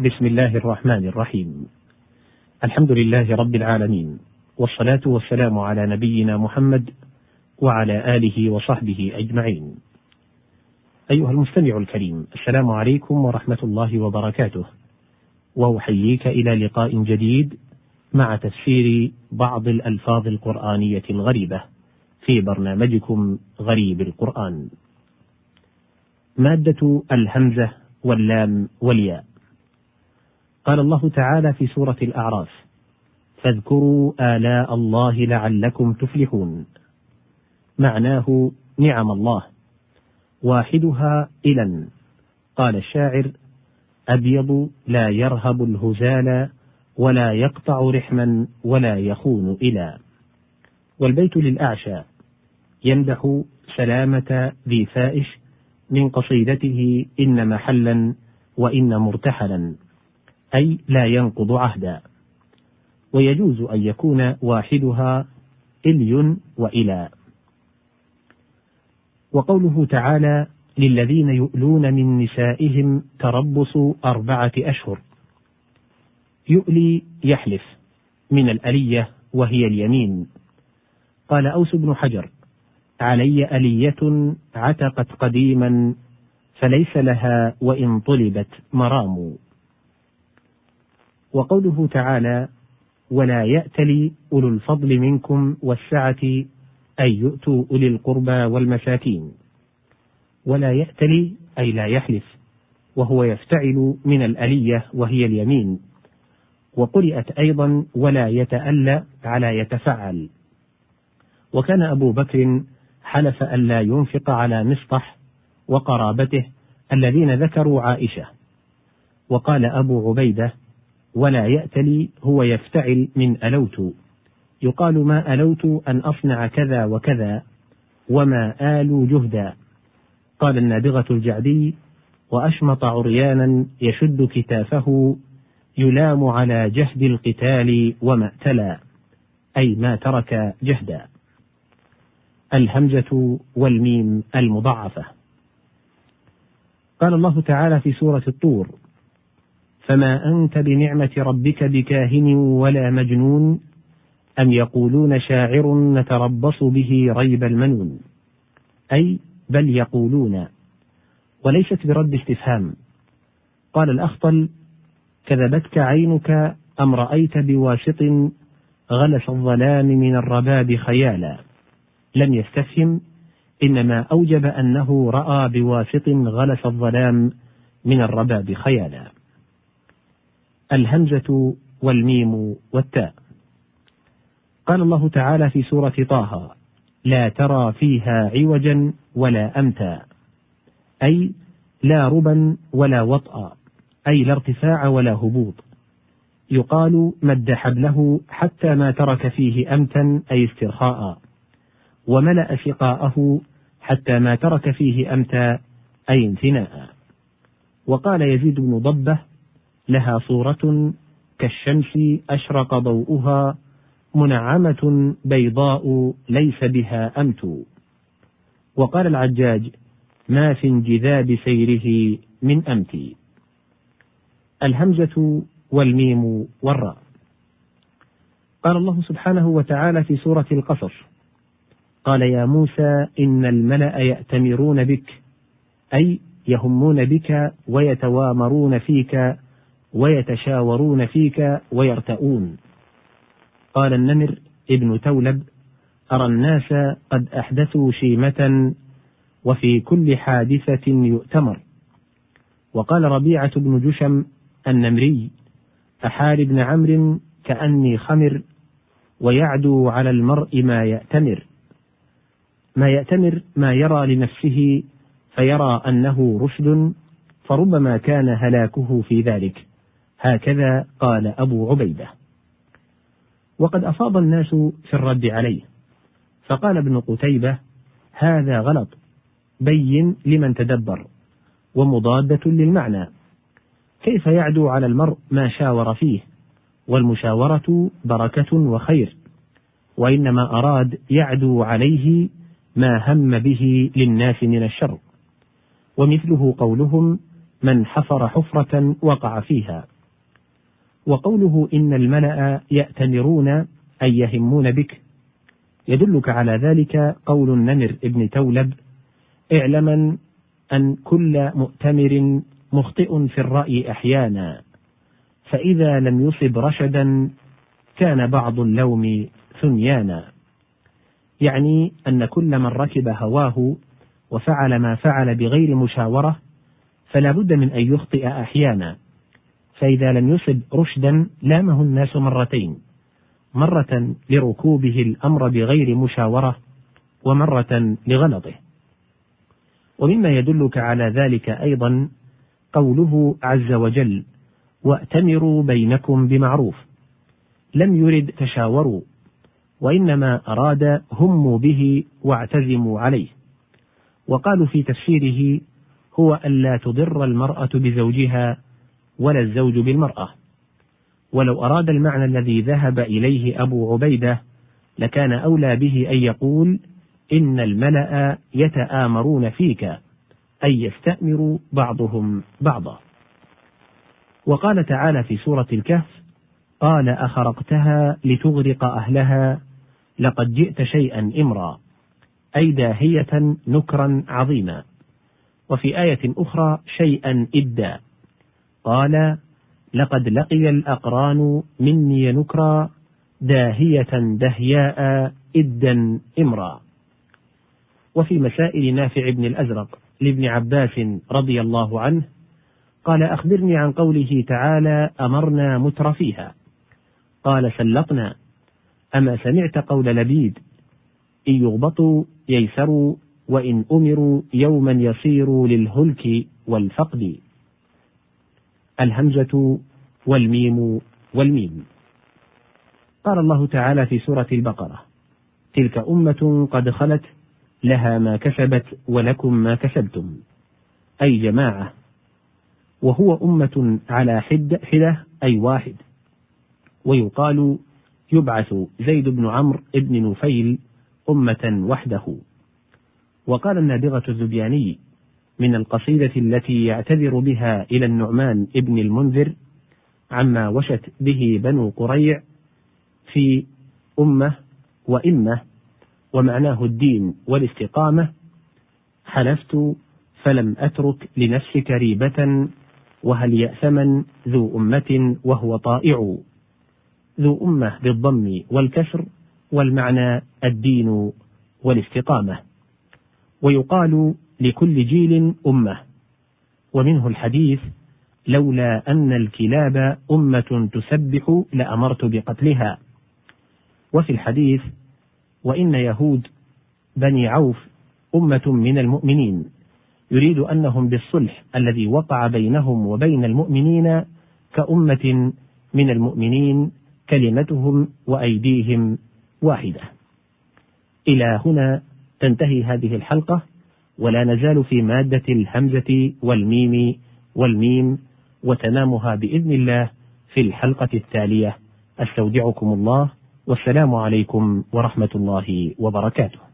بسم الله الرحمن الرحيم. الحمد لله رب العالمين والصلاة والسلام على نبينا محمد وعلى آله وصحبه أجمعين. أيها المستمع الكريم السلام عليكم ورحمة الله وبركاته. وأحييك إلى لقاء جديد مع تفسير بعض الألفاظ القرآنية الغريبة في برنامجكم غريب القرآن. مادة الهمزة واللام والياء. قال الله تعالى في سورة الأعراف فاذكروا آلاء الله لعلكم تفلحون. معناه نعم الله واحدها إلى قال الشاعر أبيض لا يرهب الهزال ولا يقطع رحما ولا يخون إلى. والبيت للأعشى يمدح سلامة ذي فائش من قصيدته إن محلا وإن مرتحلا. أي لا ينقض عهدا. ويجوز أن يكون واحدها إلي وإلى. وقوله تعالى للذين يؤلون من نسائهم تربص أربعة أشهر. يؤلي يحلف من الألية وهي اليمين. قال أوس بن حجر علي ألية عتقت قديما فليس لها وإن طلبت مرام. وقوله تعالى ولا يأتل أولو الفضل منكم والسعة أن يؤتوا أولي القربى والمساكين. ولا يأتل أي لا يحلف وهو يفتعل من الألية وهي اليمين. وقرئت أيضا ولا يتألى على يتفعل وكان أبو بكر حلف ألا ينفق على مصطح وقرابته الذين ذكروا عائشة. وقال أبو عبيدة ولا يأتلي هو يفتعل من ألوت. يقال ما ألوت أن أصنع كذا وكذا وما آلوا جهدا. قال النابغة الجعدي وأشمط عريانا يشد كتافه يلام على جهد القتال وما ائتلى. أي ما ترك جهدا. الهمزة والميم المضعفة قال الله تعالى في سورة الطور فما أنت بنعمة ربك بكاهن ولا مجنون أم يقولون شاعر نتربص به ريب المنون؟ أي بل يقولون وليست برد استفهام. قال الأخطل كذبتك عينك أم رأيت بواسط غلس الظلام من الرباب خيالا. لم يستفهم إنما أوجب أنه رأى بواسط غلس الظلام من الرباب خيالا. الهمزة والميم والتاء. قال الله تعالى في سورة طه لا ترى فيها عوجا ولا أمتا. أي لا ربا ولا وطأ أي لا ارتفاع ولا هبوط. يقال مد حبله حتى ما ترك فيه أمتا أي استرخاء. وملأ سقاءه حتى ما ترك فيه أمتا أي انثناء وقال يزيد بن ضبة لها صورة كالشمس أشرق ضوءها منعمة بيضاء ليس بها أمت. وقال العجاج ما في انجذاب سيره من أمتي الهمزة والميم والراء. قال الله سبحانه وتعالى في سورة القصص قال يا موسى إن الملأ يأتمرون بك أي يهمون بك ويتوامرون فيك ويتشاورون فيك ويرتؤون. قال النمر ابن تولب أرى الناس قد أحدثوا شيمة وفي كل حادثة يؤتمر. وقال ربيعة بن جشم النمري أحال بن عمرو كأني خمر ويعدو على المرء ما يأتمر. ما يأتمر ما يرى لنفسه فيرى أنه رشد فربما كان هلاكه في ذلك. هكذا قال أبو عبيدة. وقد أفاض الناس في الرد عليه. فقال ابن قتيبة هذا غلط. بين لمن تدبر ومضادة للمعنى. كيف يعدو على المرء ما شاور فيه؟ والمشاورة بركة وخير. وإنما أراد يعدو عليه ما هم به للناس من الشر. ومثله قولهم من حفر حفرة وقع فيها. وقوله إن الملأ يأتمرون أي يهمون بك. يدلك على ذلك قول النمر ابن تولب اعلما أن كل مؤتمر مخطئ في الرأي أحيانا فإذا لم يصب رشدا كان بعض اللوم ثنيانا. يعني أن كل من ركب هواه وفعل ما فعل بغير مشاورة فلا بد من أن يخطئ أحيانا. فإذا لم يصب رشدا لامه الناس مرتين. مرة لركوبه الأمر بغير مشاورة ومرة لغلطه. ومما يدلك على ذلك أيضا قوله عز وجل وأتمروا بينكم بمعروف لم يرد تشاوروا وإنما أراد هموا به واعتزموا عليه وقالوا في تفسيره هو ألا تضر المرأة بزوجها ولا الزوج بالمرأة. ولو أراد المعنى الذي ذهب إليه أبو عبيدة لكان أولى به أن يقول إن الملأ يتآمرون فيك أي يستأمر بعضهم بعضا. وقال تعالى في سورة الكهف قال أخرقتها لتغرق أهلها لقد جئت شيئا إمرا أي داهية نكرا عظيما. وفي آية أخرى شيئا إدا. قال لقد لقي الأقران مني نكرا داهية دهياء إدا إمرا. وفي مسائل نافع بن الأزرق لابن عباس رضي الله عنه قال أخبرني عن قوله تعالى أمرنا مترفيها قال سلطنا. أما سمعت قول لبيد إن يغبطوا ييسروا وإن أمروا يوما يصيروا للهلك والفقد. الهمزة والميم والميم. قال الله تعالى في سورة البقرة تلك أمة قد خلت لها ما كسبت ولكم ما كسبتم. أي جماعة وهو أمة على حدة حدة أي واحد. ويقال يبعث زيد بن عمرو بن نفيل أمة وحده. وقال النابغة الزبياني من القصيدة التي يعتذر بها إلى النعمان ابن المنذر عما وشت به بنو قريع في أمة وإمة ومعناه الدين والاستقامة حلفت فلم أترك لنفسك ريبة وهل يأثمن ذو أمة وهو طائع. ذو أمة بالضم والكسر والمعنى الدين والاستقامة. ويقال لكل جيل أمة. ومنه الحديث لولا أن الكلاب أمة تسبح لأمرت بقتلها. وفي الحديث وإن يهود بني عوف أمة من المؤمنين. يريد أنهم بالصلح الذي وقع بينهم وبين المؤمنين كأمة من المؤمنين كلمتهم وأيديهم واحدة. إلى هنا تنتهي هذه الحلقة. ولا نزال في مادة الهمزة والميم والميم وتمامها بإذن الله في الحلقة التالية. أستودعكم الله والسلام عليكم ورحمة الله وبركاته.